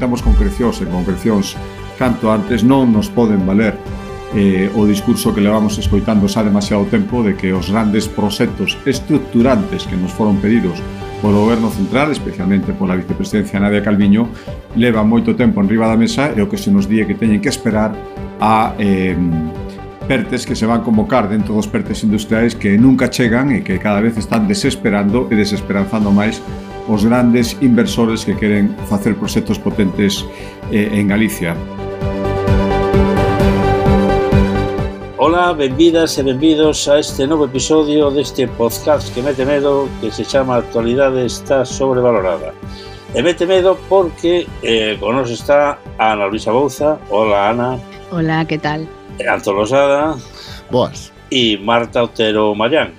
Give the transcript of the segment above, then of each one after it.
necesitamos concrecións e concrecións canto antes non nos poden valer eh, o discurso que levamos escoitando xa demasiado tempo de que os grandes proxectos estructurantes que nos foron pedidos polo goberno central, especialmente pola vicepresidencia Nadia Calviño, leva moito tempo en riba da mesa e o que se nos di que teñen que esperar a eh, pertes que se van convocar dentro dos pertes industriais que nunca chegan e que cada vez están desesperando e desesperanzando máis os grandes inversores que queren facer proxectos potentes eh, en Galicia. Ola, benvidas e benvidos a este novo episodio deste podcast que mete medo que se chama Actualidade está sobrevalorada. E mete medo porque eh, con nos está Ana Luisa Bouza. Ola, Ana. Ola, que tal? Antolosada. Boas. E Marta Otero Mayán.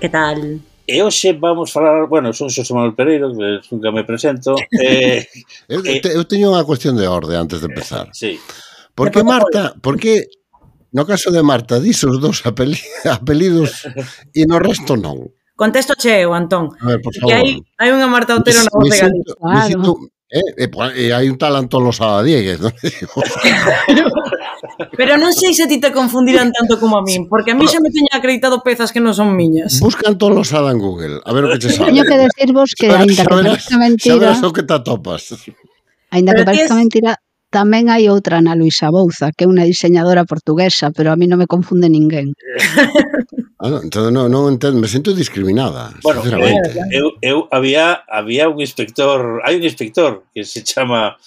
Que tal? E hoxe vamos falar, bueno, son Xosé Manuel Pereiro, que nunca me presento. Eh, eu, eh, te, eu teño unha cuestión de orde antes de empezar. Eh, sí. Por que Marta, por que no caso de Marta disos dos dous apelidos e no resto non? Contesto cheo, Antón. A ver, por favor. Que hai, hai unha Marta Otero na voz de Galicia. Claro. Me sinto, E, e, hai un talento los Diegues, non? pero, non sei se ti te confundirán tanto como a min, porque a mí xa me teña acreditado pezas que non son miñas. Busca todos los en Google, a ver o que che sale. Teño que decirvos que, ainda que parezca mentira... Xa verás o que te atopas. Ainda que parezca mentira, Tamén hai outra Ana Luisa Bouza, que é unha diseñadora portuguesa, pero a mí non me confunde ninguén. ah, non, entón, non, non entendo, me sinto discriminada, bueno, sinceramente. Eh, eu, eu había, había un inspector, hai un inspector que se chama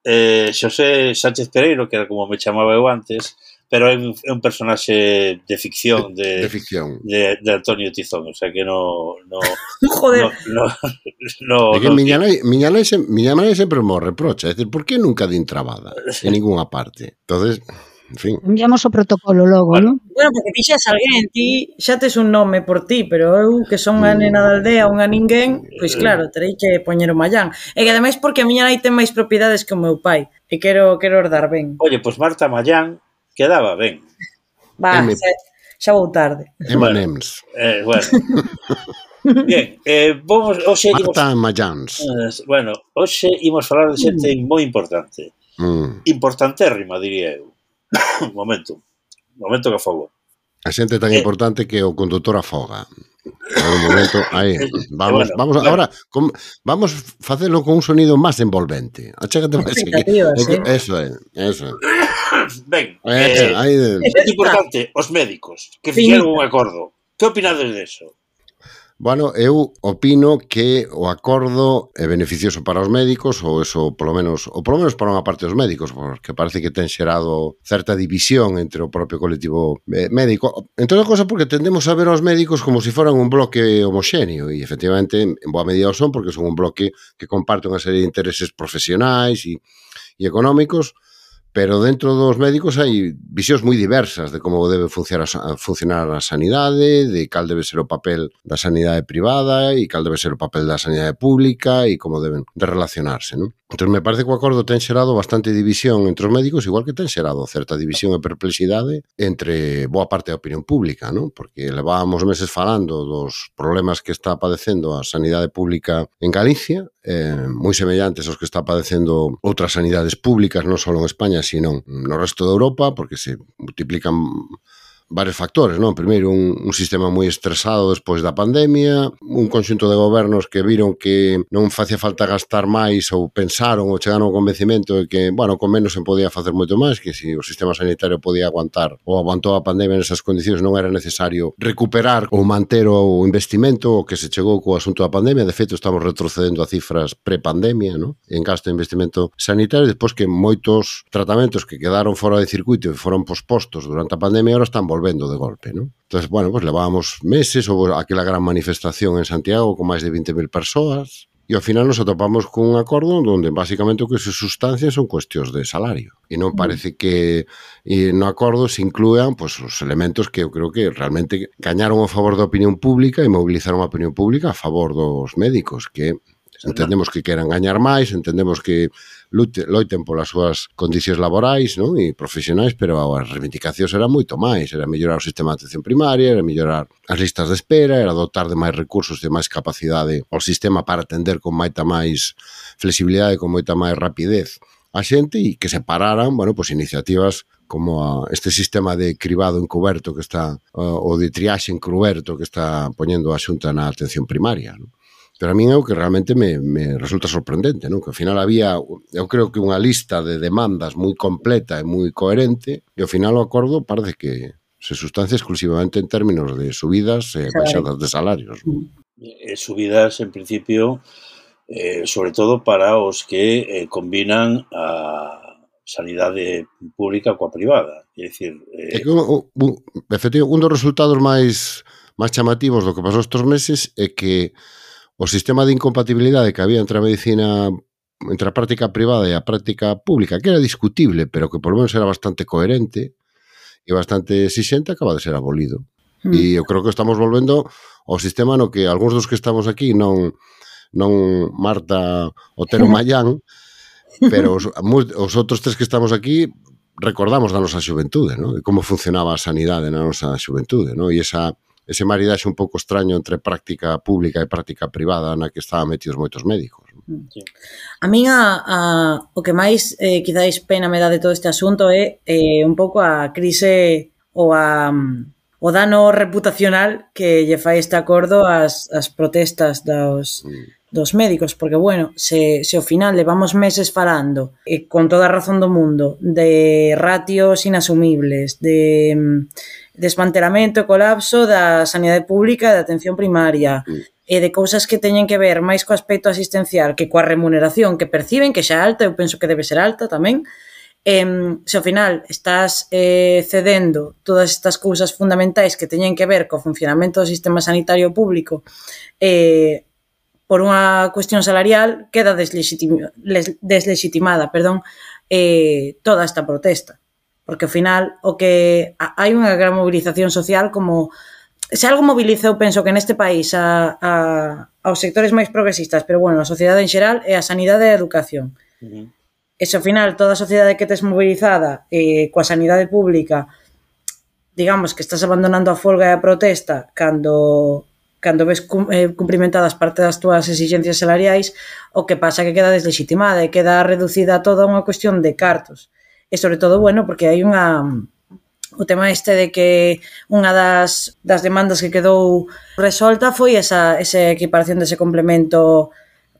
eh, Xosé Sánchez Pereiro, que era como me chamaba eu antes, pero é un, é un personaxe de ficción de, de ficción de, de Antonio Tizón, o sea que no no joder. No, no, no, que no miña nai, miña nai, se, miña nai sempre mo reprocha, é dicir, por que nunca din trabada en ninguna parte. Entonces, en fin. Enviamos o protocolo logo, bueno. non? Bueno, porque ti xa es alguén, ti xa tes un nome por ti, pero eu que son unha nena da aldea, unha ninguén, pois claro, terei que poñer o mallán. E que ademais porque a miña nai ten máis propiedades que o meu pai, e quero quero herdar ben. Oye, pois Marta Mallán quedaba ben. Va, M xa, xa vou tarde. M&M's. Bueno, eh, bueno. Bien, eh, vamos, hoxe Marta imos, Mayans. Eh, bueno, hoxe imos falar de xente mm. moi importante. Mm. Importantérrima, diría eu. un momento. Un momento que afogo. A xente tan eh, importante que o condutor afoga. Un momento, aí, eh, eh, vamos, bueno, vamos bueno. agora com, vamos facelo con un sonido máis envolvente. Achégate máis. Eh. Eso é, eso é. Ben, eh, eh, eh, é importante, os médicos que fixeron un acordo. Que opinades eso? Bueno, eu opino que o acordo é beneficioso para os médicos ou eso polo menos, ou polo menos para unha parte dos médicos, porque parece que ten xerado certa división entre o propio colectivo eh, médico. Entón a cosa porque tendemos a ver aos médicos como se si foran un bloque homoxéneo e efectivamente en boa medida son porque son un bloque que comparte unha serie de intereses profesionais e, e económicos, pero dentro dos médicos hai visións moi diversas de como debe funcionar a, funcionar a sanidade, de cal debe ser o papel da sanidade privada e cal debe ser o papel da sanidade pública e como deben de relacionarse, non? Entón, me parece que o acordo ten xerado bastante división entre os médicos, igual que ten xerado certa división e perplexidade entre boa parte da opinión pública, non? Porque levábamos meses falando dos problemas que está padecendo a sanidade pública en Galicia, eh, moi semellantes aos que está padecendo outras sanidades públicas, non só en España, sino no resto de Europa, porque se multiplican varios factores, non? Primeiro, un, un sistema moi estresado despois da pandemia, un conxunto de gobernos que viron que non facía falta gastar máis ou pensaron ou chegaron ao convencimento de que, bueno, con menos se podía facer moito máis, que se si o sistema sanitario podía aguantar ou aguantou a pandemia nesas condicións non era necesario recuperar ou manter o investimento o que se chegou co asunto da pandemia, de feito estamos retrocedendo a cifras prepandemia, non? En gasto de investimento sanitario, despois que moitos tratamentos que quedaron fora de circuito e foron pospostos durante a pandemia ahora están volvendo de golpe, non? Entonces, bueno, pues levábamos meses, houve aquela gran manifestación en Santiago con máis de 20.000 persoas, e ao final nos atopamos cun acordo onde basicamente o que se sustancia son cuestións de salario e non parece que e no acordo se inclúan pois, os elementos que eu creo que realmente gañaron a favor da opinión pública e mobilizaron a opinión pública a favor dos médicos que Entendemos que queran gañar máis, entendemos que lute, loiten polas súas condicións laborais non? e profesionais, pero as reivindicacións eran moito máis, era mellorar o sistema de atención primaria, era mellorar as listas de espera, era dotar de máis recursos de máis capacidade ao sistema para atender con moita máis flexibilidade, con moita máis rapidez a xente e que se pararan, bueno, pois iniciativas como a este sistema de cribado encoberto que está, o de triaxe encoberto que está poñendo a xunta na atención primaria. Non? Pero a min é o que realmente me, me resulta sorprendente, non? Que ao final había, eu creo que unha lista de demandas moi completa e moi coherente, e ao final o acordo parece que se sustancia exclusivamente en términos de subidas e baixadas de salarios. Non? Subidas, en principio, eh, sobre todo para os que eh, combinan a, sanidade pública coa privada. É dicir, eh... é que, un, un, efectivo, un dos resultados máis máis chamativos do que pasou estes meses é que o sistema de incompatibilidade que había entre a medicina entre a práctica privada e a práctica pública, que era discutible, pero que por lo menos era bastante coherente e bastante exixente, acaba de ser abolido. Mm. E eu creo que estamos volvendo ao sistema no que algúns dos que estamos aquí non non Marta Otero Mayán, pero os, os outros tres que estamos aquí recordamos da nosa xuventude, ¿no? E como funcionaba a sanidade na nosa xuventude, ¿no? E esa ese maridaxe un pouco extraño entre práctica pública e práctica privada na que estaban metidos moitos médicos. Mm. A min a, a, o que máis eh, quizáis pena me dá de todo este asunto é eh, un pouco a crise ou a o dano reputacional que lle fai este acordo ás, ás protestas dos, mm. dos médicos, porque, bueno, se, se ao final levamos meses falando, e con toda a razón do mundo, de ratios inasumibles, de mm, desmantelamento e colapso da sanidade pública e da atención primaria, mm e de cousas que teñen que ver máis co aspecto asistencial que coa remuneración que perciben, que xa é alta, eu penso que debe ser alta tamén, eh, se ao final estás eh, cedendo todas estas cousas fundamentais que teñen que ver co funcionamento do sistema sanitario público eh, por unha cuestión salarial, queda deslegitimada perdón, eh, toda esta protesta. Porque ao final o que hai unha gran mobilización social como se algo moviliza, eu penso que neste país a, a, aos sectores máis progresistas, pero bueno, a sociedade en xeral é a sanidade e a educación. Uh -huh. E se ao final toda a sociedade que tes mobilizada eh, coa sanidade pública, digamos que estás abandonando a folga e a protesta cando cando ves cum, eh, cumprimentadas parte das túas exigencias salariais, o que pasa que queda deslegitimada e queda reducida a toda unha cuestión de cartos e sobre todo, bueno, porque hai unha o tema este de que unha das, das demandas que quedou resolta foi esa, esa equiparación dese complemento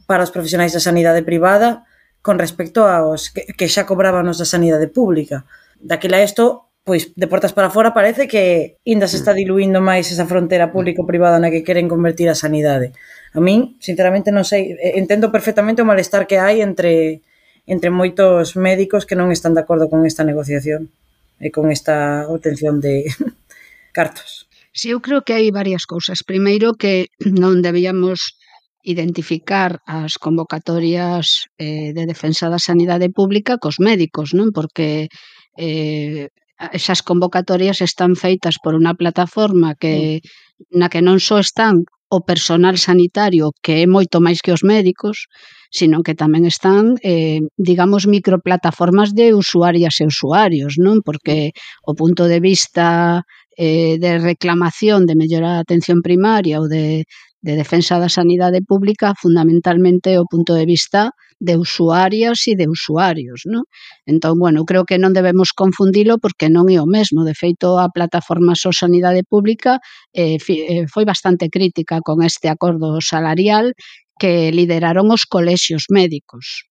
para os profesionais da sanidade privada con respecto aos que, que xa cobrábanos da sanidade pública. Daquela isto, pois, de portas para fora parece que ainda se está mm. diluindo máis esa frontera público-privada na que queren convertir a sanidade. A min, sinceramente, non sei, entendo perfectamente o malestar que hai entre entre moitos médicos que non están de acordo con esta negociación e con esta obtención de cartos. Si sí, eu creo que hai varias cousas. Primeiro que non debíamos identificar as convocatorias eh, de defensa da sanidade pública cos médicos, non? Porque eh, esas convocatorias están feitas por unha plataforma que na que non só están o personal sanitario, que é moito máis que os médicos, sino que tamén están, eh, digamos, microplataformas de usuarias e usuarios, non? Porque o punto de vista eh, de reclamación de mellorar a atención primaria ou de, de defensa da sanidade pública fundamentalmente o punto de vista de usuarias e de usuarios, non? Entón, bueno, creo que non debemos confundilo porque non é o mesmo. De feito, a plataforma So Sanidade Pública eh, eh, foi bastante crítica con este acordo salarial que lideraron os colexios médicos.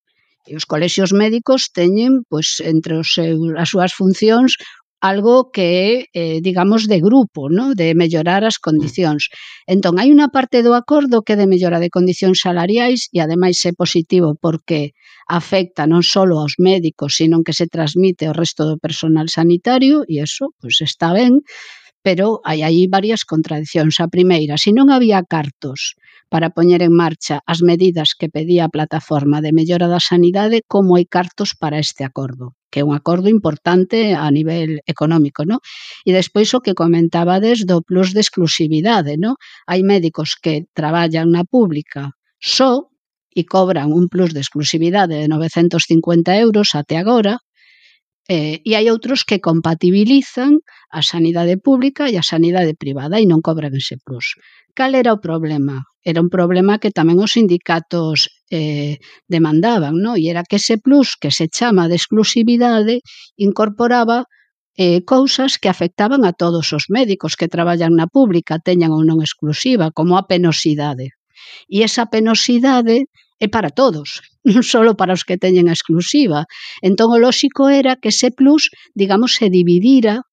E os colexios médicos teñen, pois, entre os seus, as súas funcións algo que é, eh, digamos, de grupo, ¿no? de mellorar as condicións. Entón, hai unha parte do acordo que é de mellora de condicións salariais e, ademais, é positivo porque afecta non só aos médicos, sino que se transmite ao resto do personal sanitario e eso, pois, está ben pero hai aí varias contradicións. A primeira, se non había cartos para poñer en marcha as medidas que pedía a plataforma de mellora da sanidade, como hai cartos para este acordo? que é un acordo importante a nivel económico, ¿no? E despois o que comentabades do plus de exclusividade, ¿no? Hai médicos que traballan na pública só e cobran un plus de exclusividade de 950 euros até agora, Eh, e hai outros que compatibilizan a sanidade pública e a sanidade privada e non cobran ese plus. Cal era o problema? Era un problema que tamén os sindicatos eh, demandaban, no? e era que ese plus que se chama de exclusividade incorporaba eh, cousas que afectaban a todos os médicos que traballan na pública, teñan ou non exclusiva, como a penosidade. E esa penosidade é para todos, non só para os que teñen a exclusiva. Entón, o lóxico era que ese plus, digamos, se dividira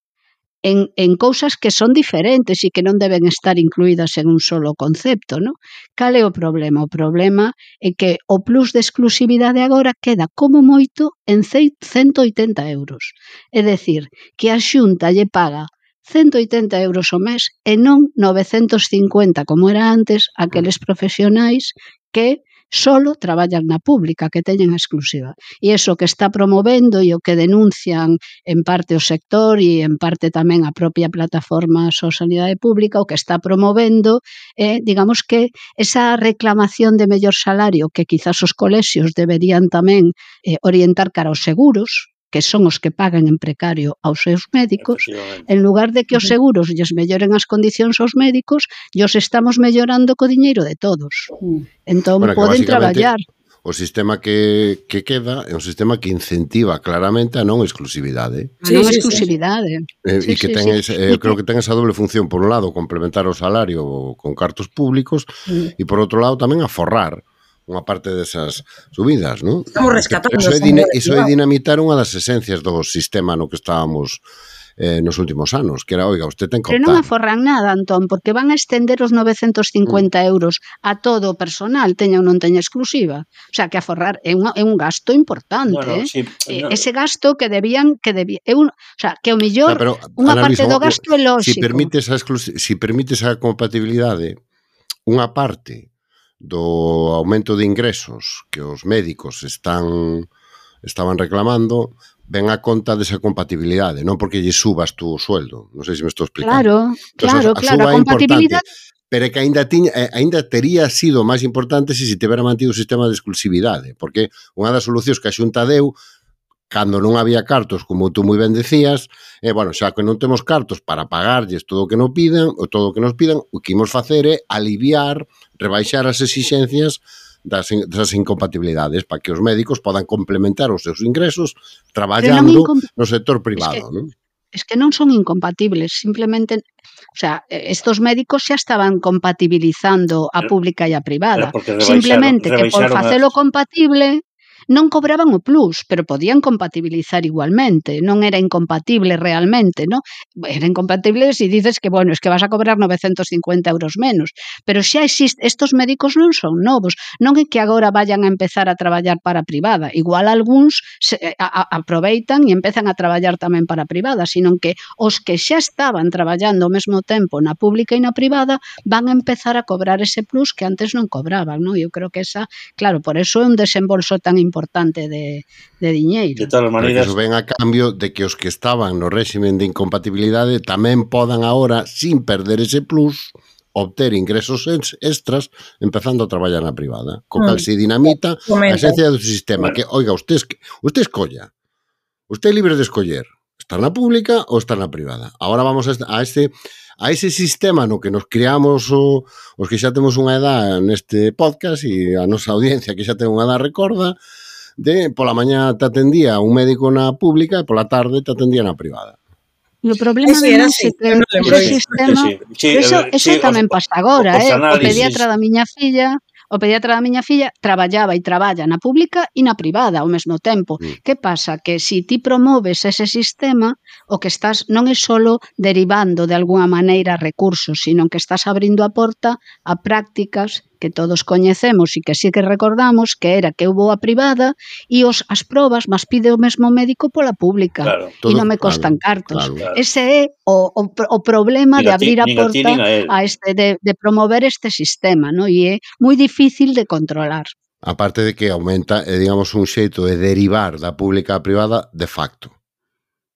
en, en cousas que son diferentes e que non deben estar incluídas en un solo concepto, non? Cal é o problema? O problema é que o plus de exclusividade agora queda como moito en 180 euros. É decir, que a xunta lle paga 180 euros o mes e non 950 como era antes aqueles profesionais que solo traballan na pública, que teñen a exclusiva. E iso que está promovendo e o que denuncian en parte o sector e en parte tamén a propia plataforma So Sanidade Pública, o que está promovendo é, digamos que, esa reclamación de mellor salario que quizás os colexios deberían tamén eh, orientar cara aos seguros, que son os que pagan en precario aos seus médicos, en lugar de que os seguros lles melloren as condicións aos médicos, lles estamos mellorando co diñeiro de todos. Entón, bueno, poden traballar o sistema que, que queda é un sistema que incentiva claramente a non exclusividade. Sí, a non exclusividade. Eh, sí, e que sí, ten sí. eh, creo que ten esa doble función, por un lado, complementar o salario con cartos públicos mm. Sí. e por outro lado tamén aforrar unha parte desas subidas, non? Estamos rescatando. Iso é, din iso é dinamitar unha das esencias do sistema no que estábamos eh, nos últimos anos, que era, oiga, usted ten que optar. Pero non aforran nada, Antón, porque van a estender os 950 mm. euros a todo o personal, teña ou non teña exclusiva. O sea, que aforrar é un, é un gasto importante. Bueno, eh? sí, eh, no. Ese gasto que debían... que debía, é un, o sea, que o millor, no, unha parte do gasto é lógico. Si permites a, si permites a compatibilidade, unha parte do aumento de ingresos que os médicos están estaban reclamando ven a conta desa compatibilidade, non porque lle subas tú o sueldo. Non sei se me estou explicando. Claro, Entonces, claro, a claro, a compatibilidade pero que aínda tiña, eh, aínda tería sido máis importante se se tivera mantido o sistema de exclusividade, porque unha das solucións que a Xunta deu cando non había cartos, como tú moi ben decías, e, eh, bueno, xa que non temos cartos para pagarlles todo o que nos pidan, ou todo o que nos pidan, o que imos facer é aliviar, rebaixar as exixencias das, das incompatibilidades para que os médicos podan complementar os seus ingresos traballando no sector privado, es que, non? Es que non son incompatibles, simplemente O sea, estos médicos xa estaban compatibilizando a pública e a privada. Simplemente que por facelo compatible Non cobraban o plus, pero podían compatibilizar igualmente, non era incompatible realmente, ¿no? Era incompatible se si dices que, bueno, es que vas a cobrar 950 euros menos, pero xa existe, estos médicos non son novos, non é que agora vayan a empezar a traballar para a privada, igual algúns se, a, a, aproveitan e empezan a traballar tamén para a privada, sino que os que xa estaban traballando ao mesmo tempo na pública e na privada van a empezar a cobrar ese plus que antes non cobraban, non? Eu creo que esa, claro, por eso é un desembolso tan importante importante de, de diñeiro. De todas maneiras... Pero ven a cambio de que os que estaban no réximen de incompatibilidade tamén podan agora, sin perder ese plus, obter ingresos extras empezando a traballar na privada. Co ah, cal se dinamita a esencia do sistema que, oiga, usted, usted escolla. Usted é libre de escoller. Estar na pública ou estar na privada. Ahora vamos a, a este a ese sistema no que nos criamos o, os que xa temos unha edad neste podcast e a nosa audiencia que xa ten unha edad recorda, de pola mañá te atendía un médico na pública e pola tarde te atendía na privada. E o problema sí, de nós é que o sistema... Sí, sí, eso, eso sí, tamén pasa agora, eh? O pediatra da miña filla o pediatra da miña filla traballaba e traballa na pública e na privada ao mesmo tempo. Mm. Que pasa? Que se si ti promoves ese sistema, o que estás non é solo derivando de alguna maneira recursos, sino que estás abrindo a porta a prácticas que todos coñecemos e que sí que recordamos que era que hubo a privada e os as probas mas pide o mesmo médico pola pública claro, todo, e non me costan claro, cartos. Claro, claro. Ese é o, o, o problema de abrir a porta a, este de, de promover este sistema, no? E é moi difícil de controlar. Aparte de que aumenta, eh, digamos, un xeito de derivar da pública á privada de facto,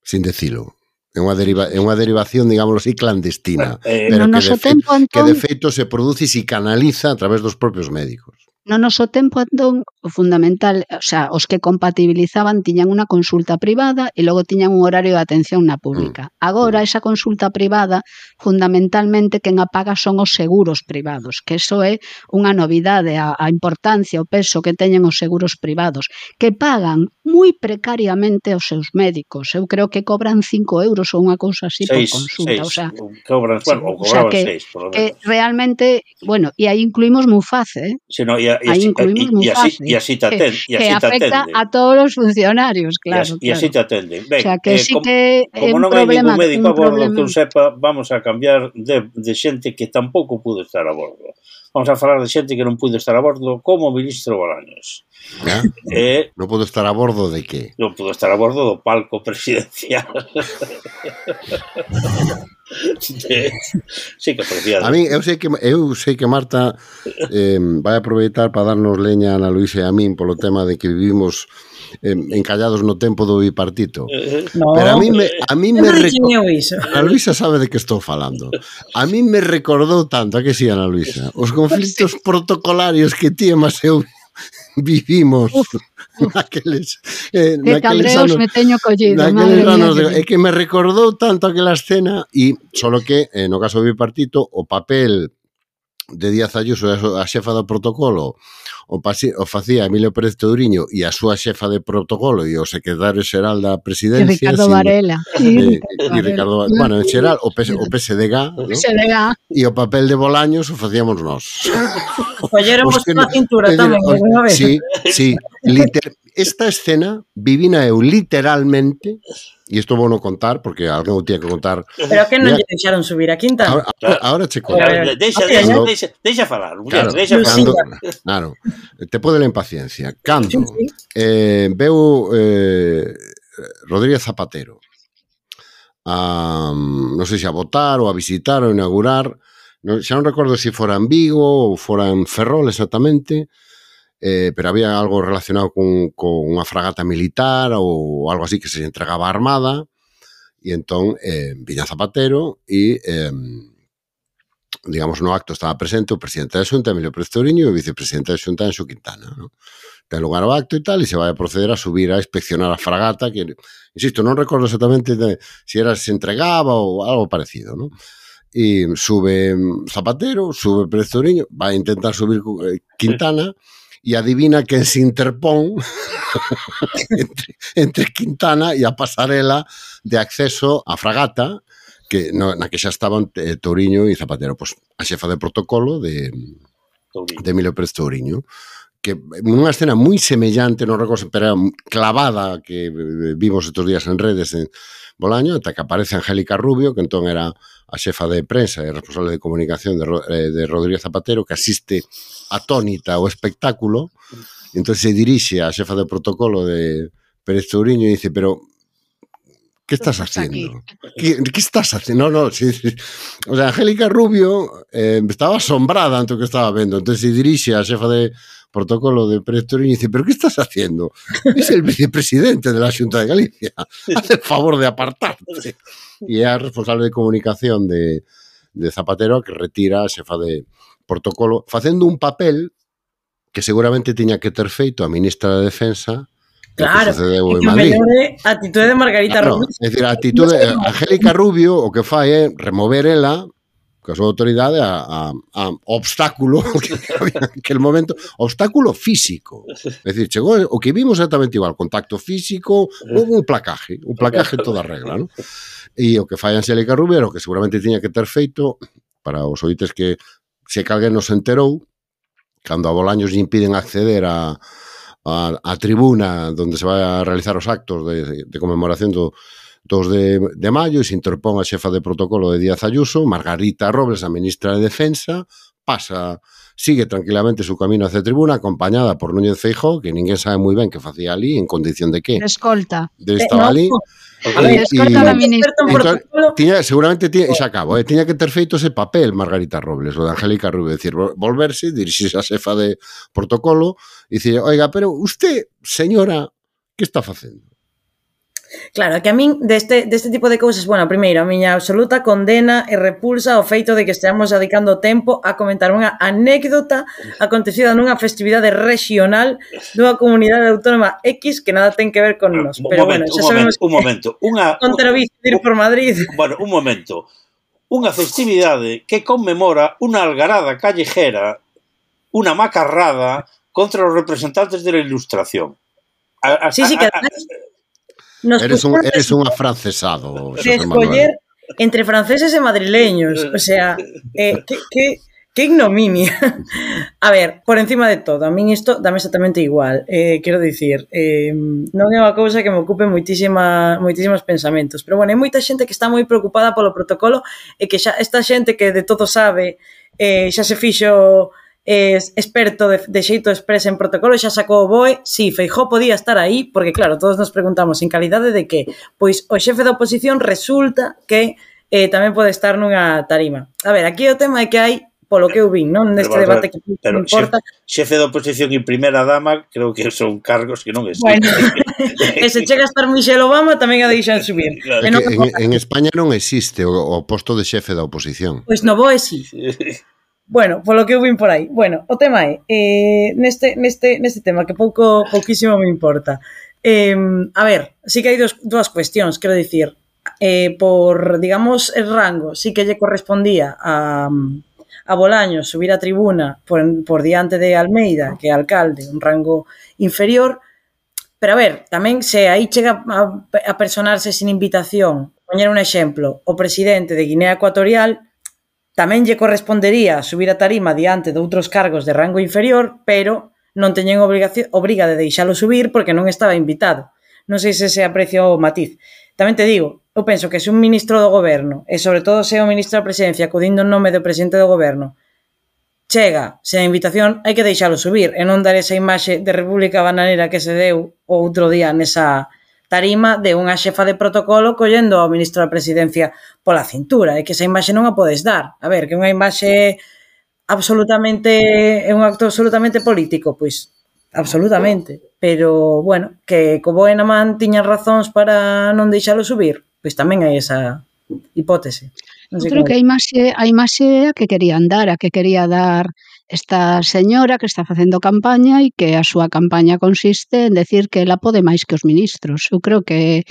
sin decilo. É unha, deriva, é unha derivación, digámoslo así, clandestina. Eh, pero no que, de tempo, Antón, que de feito se produce e se canaliza a través dos propios médicos. No noso tempo, entón, o fundamental, o sea, os que compatibilizaban tiñan unha consulta privada e logo tiñan un horario de atención na pública. Mm. Agora, mm. esa consulta privada, fundamentalmente, quen a paga son os seguros privados, que eso é unha novidade, a, a importancia, o peso que teñen os seguros privados, que pagan moi precariamente aos seus médicos. Eu creo que cobran 5 euros ou unha cousa así seis, por consulta. Seis, o sea, cobran, bueno, o sea que, seis, por lo menos. que realmente, bueno, e aí incluímos Muface, eh? Sí, no, e, aí incluímos y, Muface. E así, te atende. Que, que afecta atende. a todos os funcionarios, claro. E así, claro. te atende. Ben, o sea, que eh, sí que como, como non hai ningún médico a bordo que eu sepa, vamos a cambiar de, de xente que tampouco pudo estar a bordo vamos a falar de xente que non puido estar a bordo como o ministro Bolaños. Ah, eh, non podo estar a bordo de que? Non pudo estar a bordo do palco presidencial. sí que parecía. A mí, eu sei que, eu sei que Marta eh, vai aproveitar para darnos leña a Ana Luisa e a min polo tema de que vivimos eh, encallados no tempo do bipartito. Eh, no, Pero a mí me, a mí me Ana Luisa sabe de que estou falando. A mí me recordou tanto, a que si, sí, Ana Luisa? Os conflitos protocolarios que ti e eu vivimos. Uf naqueles, eh, que naqueles anos, me teño collido, naqueles anos, mía, é eh, que me recordou tanto aquela escena e solo que eh, no caso do bipartito o papel de Díaz Ayuso a xefa do protocolo o, pase, o facía Emilio Pérez Touriño e a súa xefa de protocolo e o secretario xeral da presidencia. Ricardo Varela. E, e Ricardo, bueno, en xeral, o, PS, o PSDG. O PSDG. E o papel de Bolaños o facíamos nós. Colléramos na cintura tamén. Sí, sí. Liter, esta escena vivina eu literalmente E isto vou non contar porque alguén o tía que contar. Pero que non lle deixaron subir a quinta? Ahora, claro. ahora che conto. Claro, deixa, cando, deixa, deixa falar, mujer, claro, deixa falar. Cando, claro, te pode la impaciencia Cando sí, sí. eh, veu eh, Rodríguez Zapatero a, mm, non sei se a votar ou a visitar ou inaugurar, non, xa non recordo se fora en Vigo ou fora en Ferrol exactamente, eh, pero había algo relacionado con, con unha fragata militar ou algo así que se entregaba a Armada e entón eh, viña Zapatero e eh, digamos no acto estaba presente o presidente da Xunta Emilio Pérez Toriño e o vicepresidente da Xunta Enxo Quintana ¿no? ten lugar o acto e tal e se vai a proceder a subir a inspeccionar a fragata que, insisto, non recordo exactamente de, se si era se entregaba ou algo parecido ¿no? e sube Zapatero, sube Pérez Toriño, vai a intentar subir eh, Quintana, y adivina quen se interpón entre, entre Quintana e a pasarela de acceso á fragata que no, na que xa estaban eh, Touriño e Zapatero, pois a xefa de protocolo de, de Emilio Pérez Touriño que nunha escena moi semellante, non recordo, pero clavada que eh, vimos estes días en redes en Bolaño, ata que aparece Angélica Rubio, que entón era a xefa de prensa e responsable de comunicación de, eh, de Rodríguez Zapatero, que asiste atónita ao espectáculo, entón se dirixe á xefa de protocolo de Pérez Touriño e dice, pero ¿Qué estás haciendo? ¿Qué, ¿Qué, estás haciendo? No, no. Sí, sí. O sea, Angélica Rubio eh, estaba asombrada ante o que estaba vendo. Entonces se dirixe a xefa de protocolo de Pretoria y dice, pero ¿qué estás haciendo? Es el vicepresidente de la Junta de Galicia, haz el favor de apartarte. Y é a responsable de comunicación de, de Zapatero que retira a xefa de protocolo, facendo un papel que seguramente tiña que ter feito a ministra de Defensa Claro, que Madrid. a actitud de Margarita claro, Rubio. É dicir, a atitude, Angélica Rubio o que fai é remover ela coa súa autoridade a, a, a obstáculo que había en aquel momento, obstáculo físico. É dicir, chegou o que vimos exactamente igual, contacto físico, un, un placaje, un placaje en toda regla, non? E o que fai Angélica Rubiero, que seguramente tiña que ter feito para os oites que se calguen nos enterou, cando a Bolaños lle impiden acceder a, a, a tribuna onde se vai a realizar os actos de, de, de conmemoración do, 2 de, de maio e se interpón a xefa de protocolo de Díaz Ayuso, Margarita Robles, a ministra de Defensa, pasa, sigue tranquilamente su camino hacia tribuna, acompañada por Núñez Feijó, que ninguén sabe moi ben que facía ali, en condición de que. De escolta. De eh, estaba ali. A ver, escolta da ministra. Entón, tiña, seguramente, tiña, xa acabo, eh, tiña que ter feito ese papel Margarita Robles, o de Angélica Rubio, decir, volverse, dirixirse a xefa de protocolo, e dicir, oiga, pero usted, señora, que está facendo? Claro, que a min deste, deste tipo de cousas, bueno, primeiro, a miña absoluta condena e repulsa ao feito de que esteamos dedicando tempo a comentar unha anécdota acontecida nunha festividade regional dunha comunidade autónoma X que nada ten que ver con nos. Pero momento, bueno, xa sabemos un momento, un momento, unha contravisto ir por Madrid. Bueno, un momento. Unha festividade que conmemora unha algarada callejera, unha macarrada contra os representantes de la Ilustración. A, a, sí, sí, que además, Nos eres, un, eres un afrancesado. De escoller entre franceses e madrileños. O sea, eh, que, que Que ignominia. A ver, por encima de todo, a min isto dame exactamente igual. Eh, quero dicir, eh, non é unha cousa que me ocupe moitísima, moitísimos pensamentos, pero bueno, hai moita xente que está moi preocupada polo protocolo e que xa esta xente que de todo sabe, eh, xa se fixo eh, experto de, de xeito express en protocolo, xa sacou o BOE, si, sí, Feijó podía estar aí, porque claro, todos nos preguntamos en calidade de que, pois o xefe da oposición resulta que eh, tamén pode estar nunha tarima. A ver, aquí o tema é que hai polo que eu vin, non? Neste pero, debate que pero, importa. Xefe, xefe da oposición e primeira dama, creo que son cargos que non existen. Bueno, e se chega a estar Michelle Obama tamén a deixan subir. Claro, que, en, en, en España non existe o, o posto de xefe da oposición. Pois no BOE sí. Bueno, polo que eu vim por aí. Bueno, o tema é, eh, neste, neste, neste tema que pouco pouquísimo me importa. Eh, a ver, sí que hai dos, dúas cuestións, quero dicir, eh, por, digamos, el rango, sí que lle correspondía a, a Bolaño subir a tribuna por, por diante de Almeida, que é alcalde, un rango inferior, pero a ver, tamén se aí chega a, a personarse sin invitación, poñer un exemplo, o presidente de Guinea Ecuatorial Tamén lle correspondería subir a tarima diante de outros cargos de rango inferior, pero non teñen obriga de deixalo subir porque non estaba invitado. Non sei se se aprecia o matiz. Tamén te digo, eu penso que se un ministro do goberno, e sobre todo se o ministro da presidencia, acudindo en nome do presidente do goberno, chega sen a invitación, hai que deixalo subir e non dar esa imaxe de República Bananera que se deu o outro día nesa, tarima de unha xefa de protocolo collendo ao ministro da presidencia pola cintura. É que esa imaxe non a podes dar. A ver, que unha imaxe absolutamente é un acto absolutamente político, pois absolutamente, pero bueno, que como Enaman tiñan razóns para non deixalo subir, pois tamén hai esa hipótese. Non sei Eu creo que a imaxe, a imaxe é a que querían dar, a que quería dar esta señora que está facendo campaña e que a súa campaña consiste en decir que ela pode máis que os ministros. Eu creo que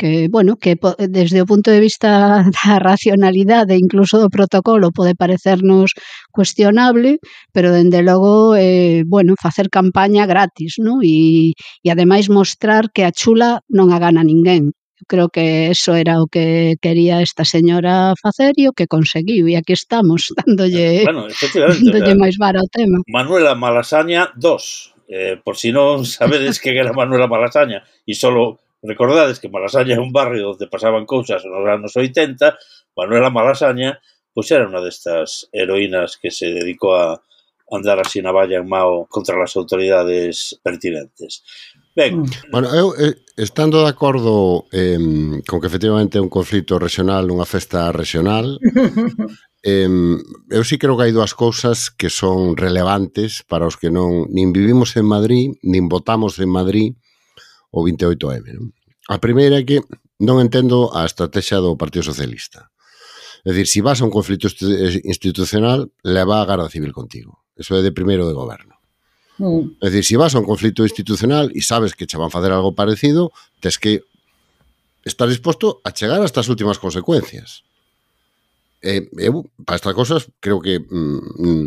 que bueno, que desde o punto de vista da racionalidade incluso do protocolo pode parecernos cuestionable, pero dende logo eh bueno, facer campaña gratis, ¿no? E e ademais mostrar que a chula non a gana ninguén. Eu creo que eso era o que quería esta señora facer e o que conseguiu. E aquí estamos, dándolle, eh, bueno, dándolle máis vara ao tema. Manuela Malasaña 2. Eh, por si non sabedes que era Manuela Malasaña e solo recordades que Malasaña é un barrio onde pasaban cousas nos anos 80, Manuela Malasaña pois era unha destas heroínas que se dedicou a andar así na valla en mao contra as autoridades pertinentes. Ben. Mm. Bueno, eu eh, estando de acordo eh, con que efectivamente é un conflito regional, unha festa regional, eh, eu sí creo que hai dúas cousas que son relevantes para os que non nin vivimos en Madrid, nin votamos en Madrid o 28M. Non? A primeira é que non entendo a estrategia do Partido Socialista. É dicir, se si vas a un conflito institucional, leva a Garda Civil contigo. Eso é de primeiro de goberno. Mm. É dicir, se vas a un conflito institucional e sabes que che van facer algo parecido, tes que estar disposto a chegar hasta as últimas consecuencias. E, eu, para estas cosas, creo que mm, mm,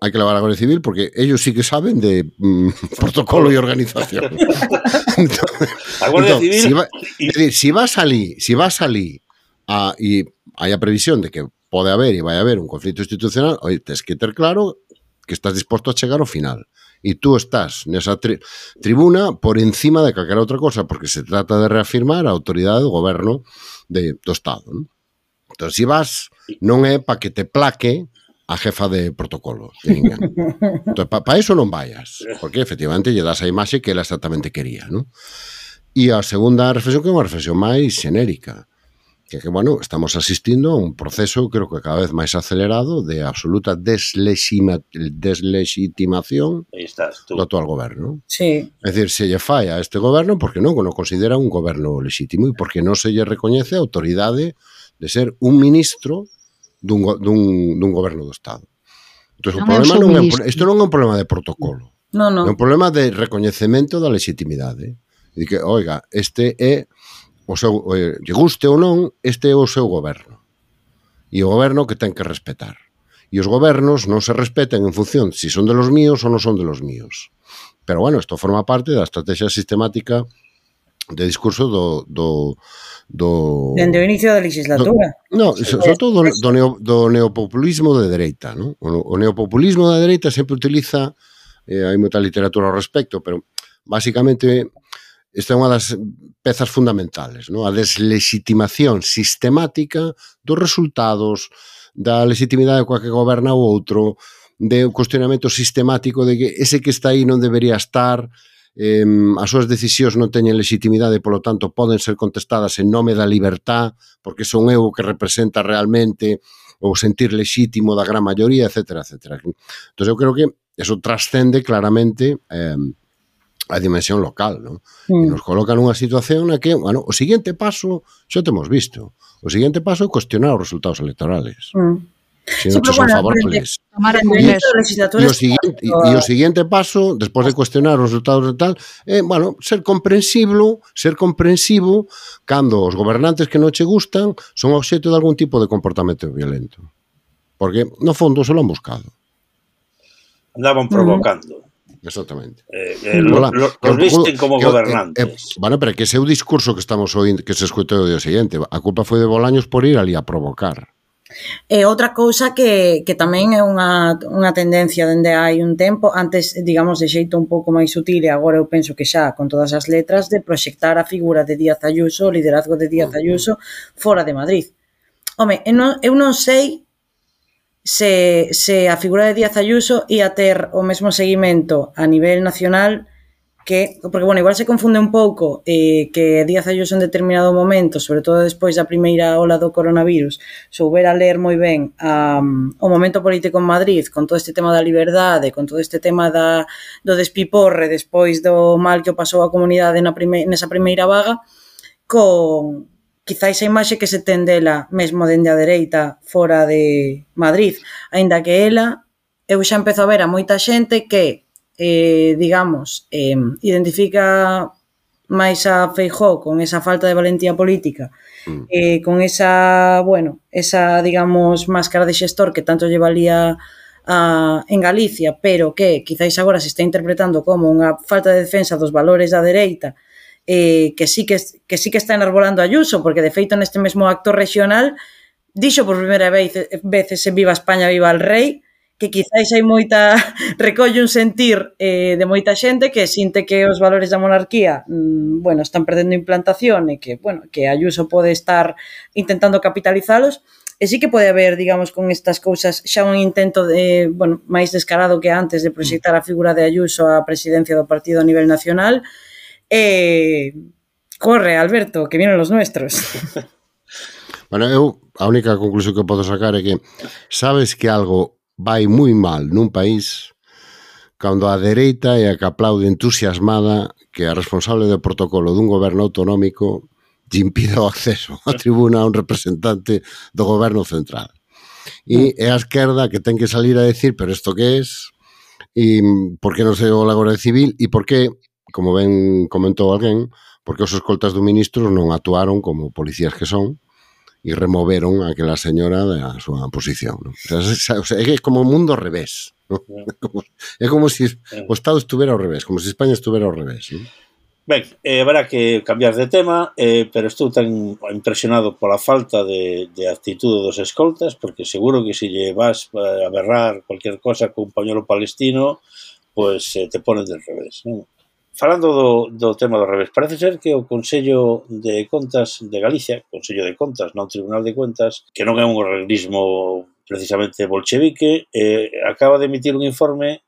hai que levar a Guardia Civil porque ellos sí que saben de mm, protocolo e organización. a Guardia entón, Civil si va, é dicir, si si vas ali a, e hai a previsión de que pode haber e vai haber un conflito institucional, oi, tes que ter claro que estás disposto a chegar ao final. E tú estás nesa tri tribuna por encima de calquera outra cosa, porque se trata de reafirmar a autoridade do goberno de, do Estado. Non? Entón, se si vas, non é para que te plaque a jefa de protocolo. De entón, para pa eso non vayas, porque efectivamente lle das a imaxe que ela exactamente quería. Non? E a segunda reflexión que é unha reflexión máis xenérica que, que, bueno, estamos asistindo a un proceso creo que cada vez máis acelerado de absoluta deslexima, deslexitimación do actual goberno. Sí. É dicir, se lle fai a este goberno porque non o considera un goberno lexítimo e porque non se lle recoñece a autoridade de ser un ministro dun, dun, dun goberno do Estado. Entón, non o problema non é, isto non é un problema de protocolo. Non, non. É un problema de recoñecemento da legitimidade. E ¿eh? que, oiga, este é o seu, eh, lle guste ou non, este é o seu goberno. E o goberno que ten que respetar. E os gobernos non se respetan en función se si son de los míos ou non son de los míos. Pero bueno, isto forma parte da estrategia sistemática de discurso do... do, do Dende o inicio da legislatura. No, sí, sobre todo do, do, neo, do neopopulismo de dereita. ¿no? O, o neopopulismo da dereita sempre utiliza, eh, hai moita literatura ao respecto, pero basicamente Esta é unha das pezas fundamentales, non? a deslexitimación sistemática dos resultados, da legitimidade coa que goberna o outro, de un cuestionamento sistemático de que ese que está aí non debería estar, eh, as súas decisións non teñen legitimidade, polo tanto poden ser contestadas en nome da libertad, porque son eu o que representa realmente o sentir lexítimo da gran maioría, etc. etc. Entón, eu creo que eso trascende claramente eh, a dimensión local, non? Mm. E nos coloca nunha situación na que, bueno, o seguinte paso xa temos visto. O seguinte paso é cuestionar os resultados electorales. Mm. Se non sí, son bueno, favorables. E, e, o siguiente, o siguiente paso, despois de cuestionar os resultados e tal, é, bueno, ser comprensivo, ser comprensivo cando os gobernantes que non che gustan son obxeto de algún tipo de comportamento violento. Porque, no fondo, se lo han buscado. Andaban provocando. Mm. Exactamente. Eh, eh, Mola, lo, los visten como que, gobernantes. Eh, bueno, pero que ese é o discurso que estamos oindo, que se escute o día seguinte. A culpa foi de Bolaños por ir ali a provocar. Eh, e outra cousa que, que tamén é unha, unha tendencia dende hai un tempo, antes, digamos, de xeito un pouco máis sutil, e agora eu penso que xa con todas as letras, de proxectar a figura de Díaz Ayuso, o liderazgo de Díaz Ayuso, fora de Madrid. Home, eu non, eu non sei se, se a figura de Díaz Ayuso ia ter o mesmo seguimento a nivel nacional que, porque, bueno, igual se confunde un pouco eh, que Díaz Ayuso en determinado momento, sobre todo despois da primeira ola do coronavirus, soubera ler moi ben um, o momento político en Madrid con todo este tema da liberdade, con todo este tema da, do despiporre despois do mal que o pasou a comunidade na prime, nesa primeira vaga, con, quizáis a imaxe que se ten dela mesmo dende a dereita fora de Madrid, aínda que ela eu xa empezo a ver a moita xente que eh, digamos eh, identifica máis a Feijó con esa falta de valentía política, mm. eh, con esa, bueno, esa, digamos, máscara de xestor que tanto lle valía a, en Galicia, pero que quizáis agora se está interpretando como unha falta de defensa dos valores da dereita eh, que, sí que, que sí que está enarbolando Ayuso, porque de feito neste mesmo acto regional dixo por primeira vez, veces en Viva España, Viva el Rei, que quizáis hai moita, recolle un sentir eh, de moita xente que sinte que os valores da monarquía mm, bueno, están perdendo implantación e que, bueno, que Ayuso pode estar intentando capitalizalos, e sí que pode haber, digamos, con estas cousas xa un intento de, bueno, máis descarado que antes de proxectar a figura de Ayuso á presidencia do partido a nivel nacional, E corre, Alberto, que vienen los nuestros. bueno, eu a única conclusión que podo sacar é que sabes que algo vai moi mal nun país cando a dereita é a que aplaude entusiasmada que a responsable do protocolo dun goberno autonómico lle impida o acceso á tribuna a un representante do goberno central. E é a esquerda que ten que salir a decir, pero isto que es? E por que non se o la Guardia Civil? E por que como ben comentou alguén, porque os escoltas do ministro non actuaron como policías que son e removeron aquela señora da súa posición. Non? O sea, é como o mundo ao revés. Non? É como, é como se si o Estado estuvera ao revés, como se si España estuvera ao revés. Non? Ben, eh, habrá que cambiar de tema, eh, pero estou tan impresionado pola falta de, de actitude dos escoltas, porque seguro que se lle vas a berrar cualquier cosa con un pañuelo palestino, pues eh, te ponen del revés. ¿no? falando do, do tema do revés, parece ser que o Consello de Contas de Galicia, Consello de Contas, non Tribunal de Contas, que non é un organismo precisamente bolchevique, eh, acaba de emitir un informe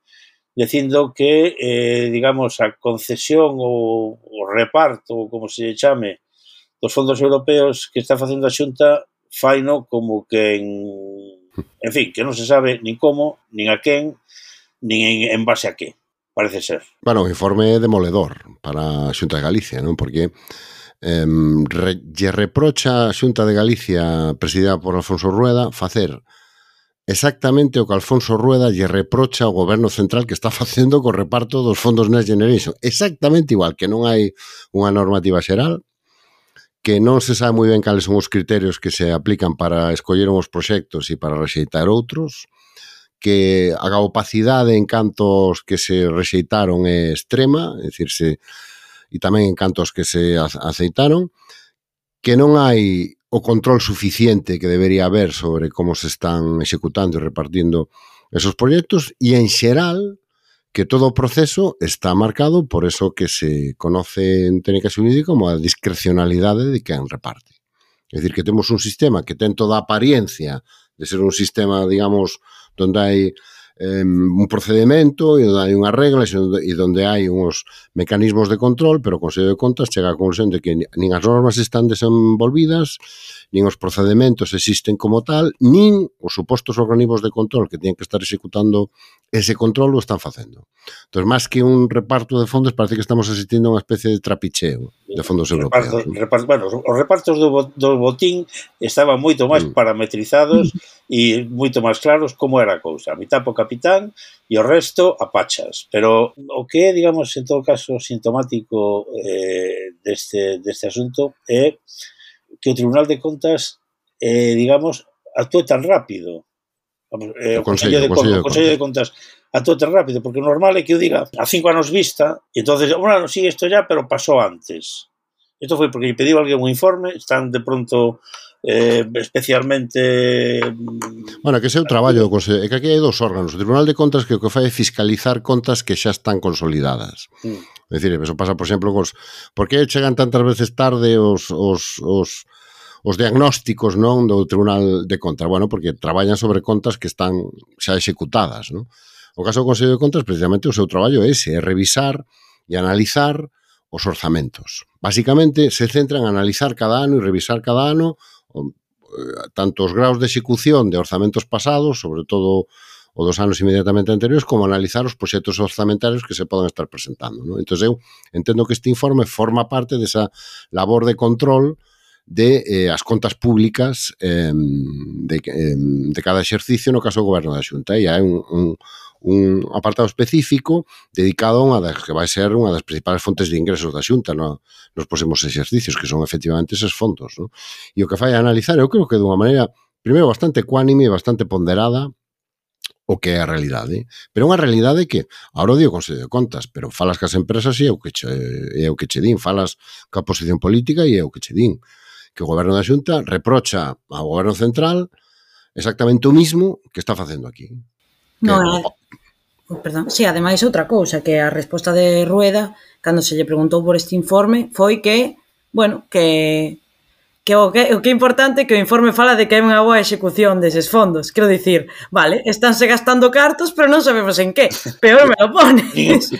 dicindo que, eh, digamos, a concesión ou o reparto, ou como se chame, dos fondos europeos que está facendo a Xunta faino como que en, en fin, que non se sabe nin como, nin a quen, nin en, en base a que parece ser. Bueno, un informe demoledor para a Xunta de Galicia, non? Porque eh, re, lle reprocha a Xunta de Galicia presidida por Alfonso Rueda facer exactamente o que Alfonso Rueda lle reprocha ao goberno central que está facendo co reparto dos fondos Next Generation. Exactamente igual, que non hai unha normativa xeral, que non se sabe moi ben cales son os criterios que se aplican para escoller uns proxectos e para rexeitar outros, que a opacidade en cantos que se rexeitaron é extrema, é dicir, se, e tamén en cantos que se aceitaron, que non hai o control suficiente que debería haber sobre como se están executando e repartindo esos proxectos, e en xeral que todo o proceso está marcado por eso que se conoce en técnica xurídica como a discrecionalidade de quen reparte. É dicir, que temos un sistema que ten toda a apariencia de ser un sistema, digamos, donde hai eh, un procedimento e onde hai unhas reglas e onde, hai uns mecanismos de control, pero o Consello de Contas chega a conclusión de que nin as normas están desenvolvidas nin os procedementos existen como tal, nin os supostos organismos de control que teñen que estar executando ese control o están facendo. Entón, máis que un reparto de fondos, parece que estamos asistindo a unha especie de trapicheo de fondos europeos. Reparto, ¿no? reparto, bueno, os repartos do, do botín estaban moito máis mm. parametrizados e moito máis claros como era a cousa. A mitad po capitán e o resto a pachas. Pero o que é, digamos, en todo caso, sintomático eh, deste, deste asunto é eh, que o Tribunal de Contas, eh, digamos, actúe tan rápido. Vamos, eh, o, Consello, de, Consello, o Consello de Contas actúe tan rápido, porque o normal é que o diga a cinco anos vista, e entonces, bueno, sí, isto ya, pero pasou antes. Isto foi porque pediu alguén un informe, están de pronto eh, especialmente... Mm, bueno, que ese é o traballo do Consello, é que aquí hai dos órganos, o Tribunal de Contas que o que fai é fiscalizar contas que xa están consolidadas. Mm. É dicir, eso pasa, por exemplo, cos... Por que chegan tantas veces tarde os, os, os, os diagnósticos non do Tribunal de Contas? Bueno, porque traballan sobre contas que están xa executadas, non? O caso do Consello de Contas, precisamente, o seu traballo é ese, é revisar e analizar os orzamentos. Básicamente, se centra en analizar cada ano e revisar cada ano eh, tanto os graus de execución de orzamentos pasados, sobre todo o dos anos inmediatamente anteriores, como analizar os proxectos orzamentarios que se poden estar presentando. Non? Entón, eu entendo que este informe forma parte desa labor de control de eh, as contas públicas eh, de, eh, de cada exercicio no caso do goberno da Xunta. E hai un, un, un apartado específico dedicado a unha das que vai ser unha das principais fontes de ingresos da Xunta no, nos próximos exercicios, que son efectivamente eses fondos. No? E o que fai a analizar, eu creo que dunha maneira, primeiro, bastante ecuánime e bastante ponderada, o que é a realidade. Pero é unha realidade que, agora o digo Consello de Contas, pero falas cas empresas e é o que che, é o que che din, falas ca posición política e é o que che din que o goberno da Xunta reprocha ao goberno central exactamente o mismo que está facendo aquí. No, que, eh, oh, perdón, si, sí, ademais outra cousa que a resposta de Rueda cando se lle preguntou por este informe foi que, bueno, que que o que, o que é importante que o informe fala de que hai unha boa execución deses fondos. Quero dicir, vale, estánse gastando cartos, pero non sabemos en que. Peor me lo pones.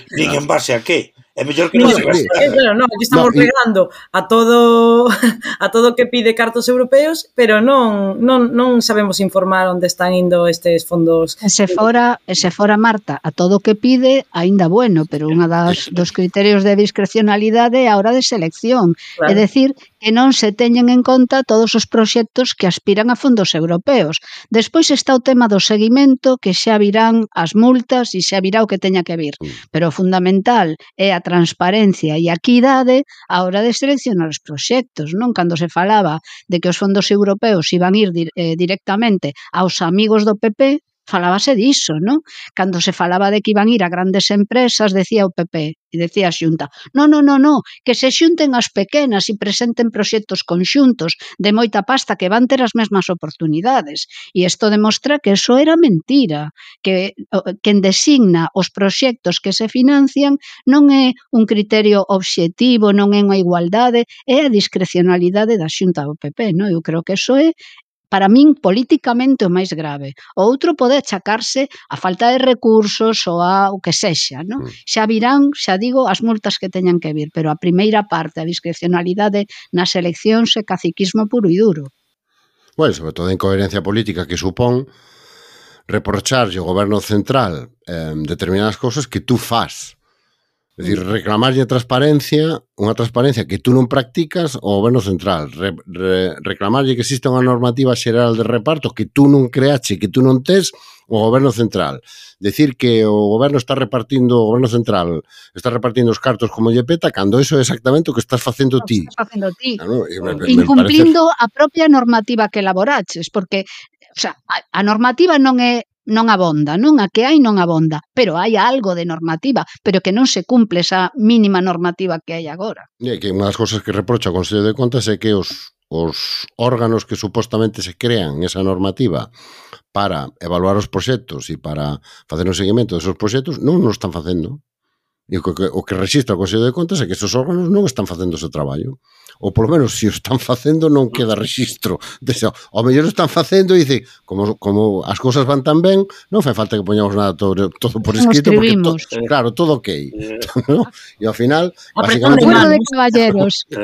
Din en base a que. É mellor que non se gaste. Eh, claro, non, aquí estamos no, pegando y... a todo a todo que pide cartos europeos, pero non non non sabemos informar onde están indo estes fondos. E se fora, e se fora Marta, a todo que pide aínda bueno, pero unha das dos criterios de discrecionalidade é a hora de selección, claro. é decir, que non se teñen en conta todos os proxectos que aspiran a fondos europeos. Despois está o tema do seguimento, que xa virán as multas e xa virá o que teña que vir. Mm. Pero o fundamental é a transparencia e a equidade a hora de seleccionar os proxectos. Non cando se falaba de que os fondos europeos iban ir eh, directamente aos amigos do PP, falábase diso, non? Cando se falaba de que iban ir a grandes empresas, decía o PP e decía a Xunta, non, non, non, non, que se xunten as pequenas e presenten proxectos conxuntos de moita pasta que van ter as mesmas oportunidades. E isto demostra que eso era mentira, que quen designa os proxectos que se financian non é un criterio obxectivo, non é unha igualdade, é a discrecionalidade da Xunta do PP, non? Eu creo que eso é para min políticamente o máis grave. O outro pode achacarse a falta de recursos ou a o que sexa, non? Mm. Xa virán, xa digo, as multas que teñan que vir, pero a primeira parte, a discrecionalidade nas eleccións e caciquismo puro e duro. Bueno, sobre todo a incoherencia política que supón reprocharlle ao goberno central eh, determinadas cousas que tú faz É dicir, reclamarlle transparencia, unha transparencia que tú non practicas ao goberno central, re, re, reclamarlle que exista unha normativa xeral de reparto que tú non creache, que tú non tes o goberno central. Decir que o goberno está repartindo, o goberno central está repartindo os cartos como lle peta, cando eso é exactamente o que estás facendo ti. Estás facendo ti. Claro, me, Incumplindo me parece... a propia normativa que elaboraches, porque o sea, a, a normativa non é non abonda, non a que hai non abonda, pero hai algo de normativa, pero que non se cumple esa mínima normativa que hai agora. E que unha das cousas que reprocha o Consello de Contas é que os os órganos que supostamente se crean esa normativa para evaluar os proxectos e para facer un seguimento desos proxectos non nos están facendo. E o que, o que registra o Consello de Contas é que esos órganos non están facendo o traballo ou polo menos se o están facendo non queda registro. Dese, ao mellor están facendo e dice como, como as cousas van tan ben non fai falta que poñamos nada todo, todo por escrito porque to, claro, todo ok. ¿no? e ao final apretón de, manos. de caballeros.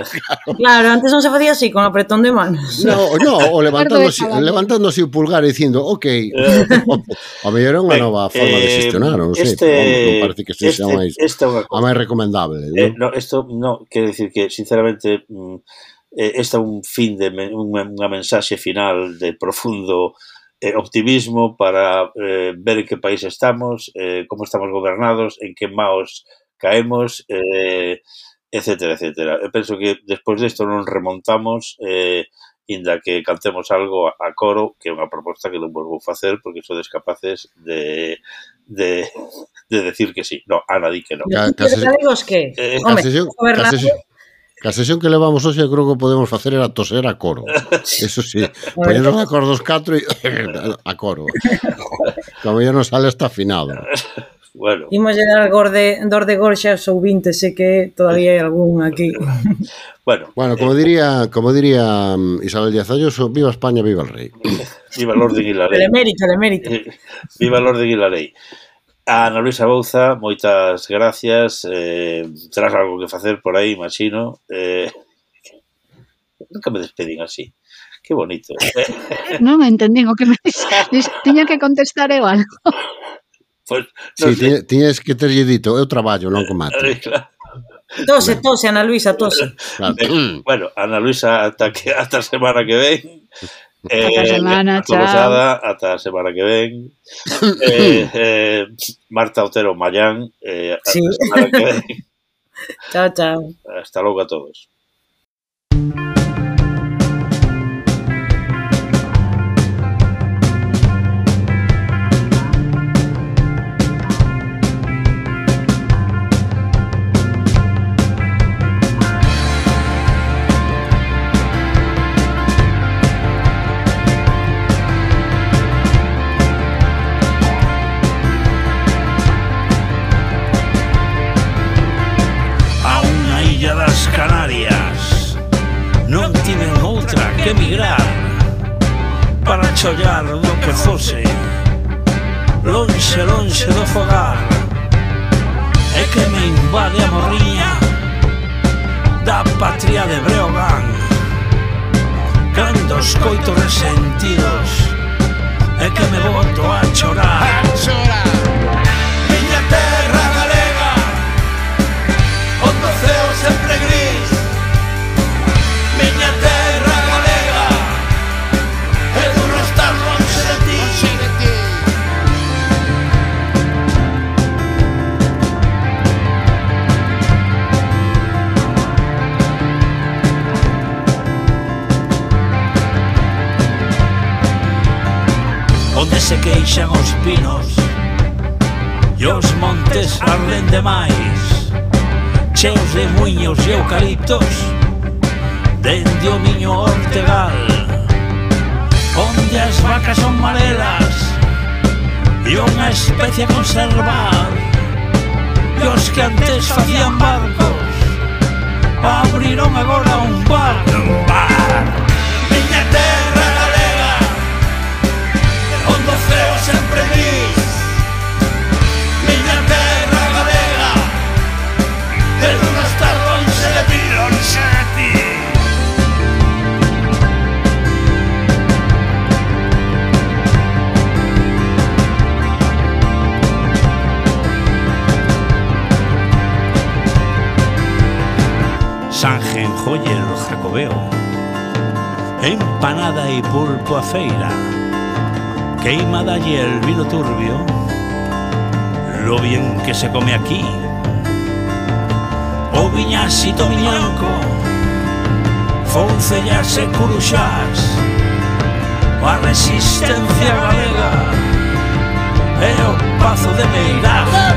Claro. antes non se facía así con apretón de manos. No, no, o levantándose, levantándose o pulgar e dicindo ok ao mellor é unha nova forma de eh, xestionar non sei, este, non parece que este, este, a máis, este, a máis recomendable ¿no? Eh, no, esto, no, quero dicir que sinceramente mm, Eh, esta un fin de unha mensaxe final de profundo eh, optimismo para eh, ver en que país estamos, eh, como estamos gobernados, en que maos caemos, eh, etcétera, etcétera. Eu penso que despois disto non remontamos eh, inda que cantemos algo a, a coro, que é unha proposta que non vos vou facer porque sodes capaces de, de, de decir que sí. No, Ana di que non. Casi, Pero sabemos que, eh, hombre, gobernados A sesión que levamos hoxe creo que podemos facer era toser a coro. Eso sí, poñernos a cor dos catro e a coro. Como ya non sale hasta afinado. Bueno. Imos a dar gor de, dor de gorxa aos ouvintes, sei que todavía hai algún aquí. Bueno, bueno como diría como diría mm, Isabel Díaz Ayuso, viva España, viva el rei. Viva el orden e la lei. Telemérito, telemérito. Viva el orden e la lei. A Ana Luisa Bouza, moitas gracias. Eh, terás algo que facer por aí, imagino. Eh, nunca me despedín así. Que bonito. Eh. non entendín o que me Tiña que contestar eu algo. Pues, no sí, tiñes que terlle dito, eu traballo, non comato. Eh, claro. Tose, tose, Ana Luisa, tose. Claro. Eh, bueno, Ana Luisa, ata, que, ata a semana que ven. Eh, ata a semana, chao. Cruzada, ata a semana que ven. eh, eh, Marta Otero Mayán, eh, ata sí. a semana que ven. chao, chao. Hasta logo a todos. para chollar do que fose Lonxe, lonxe do fogar. É que me invade a morriña Da patria de Breogán. Cando os coitos resentidos É que me boto a chorar. A chorar. de semuiños e eucaliptos Dende o miño ortegal. Onde as vacas son marelas E unha especie a conservar. E os que antes facían barcos Abriron agora un bar Un bar. Miña terra galega Onde o ceo sempre vive. veo. Empanada e pulpo a feira. Queima dalle el vino turbio. Lo bien que se come aquí. O viñasito viñanco Foncellas e curuxás A resistencia galega. E o pazo de Meirás.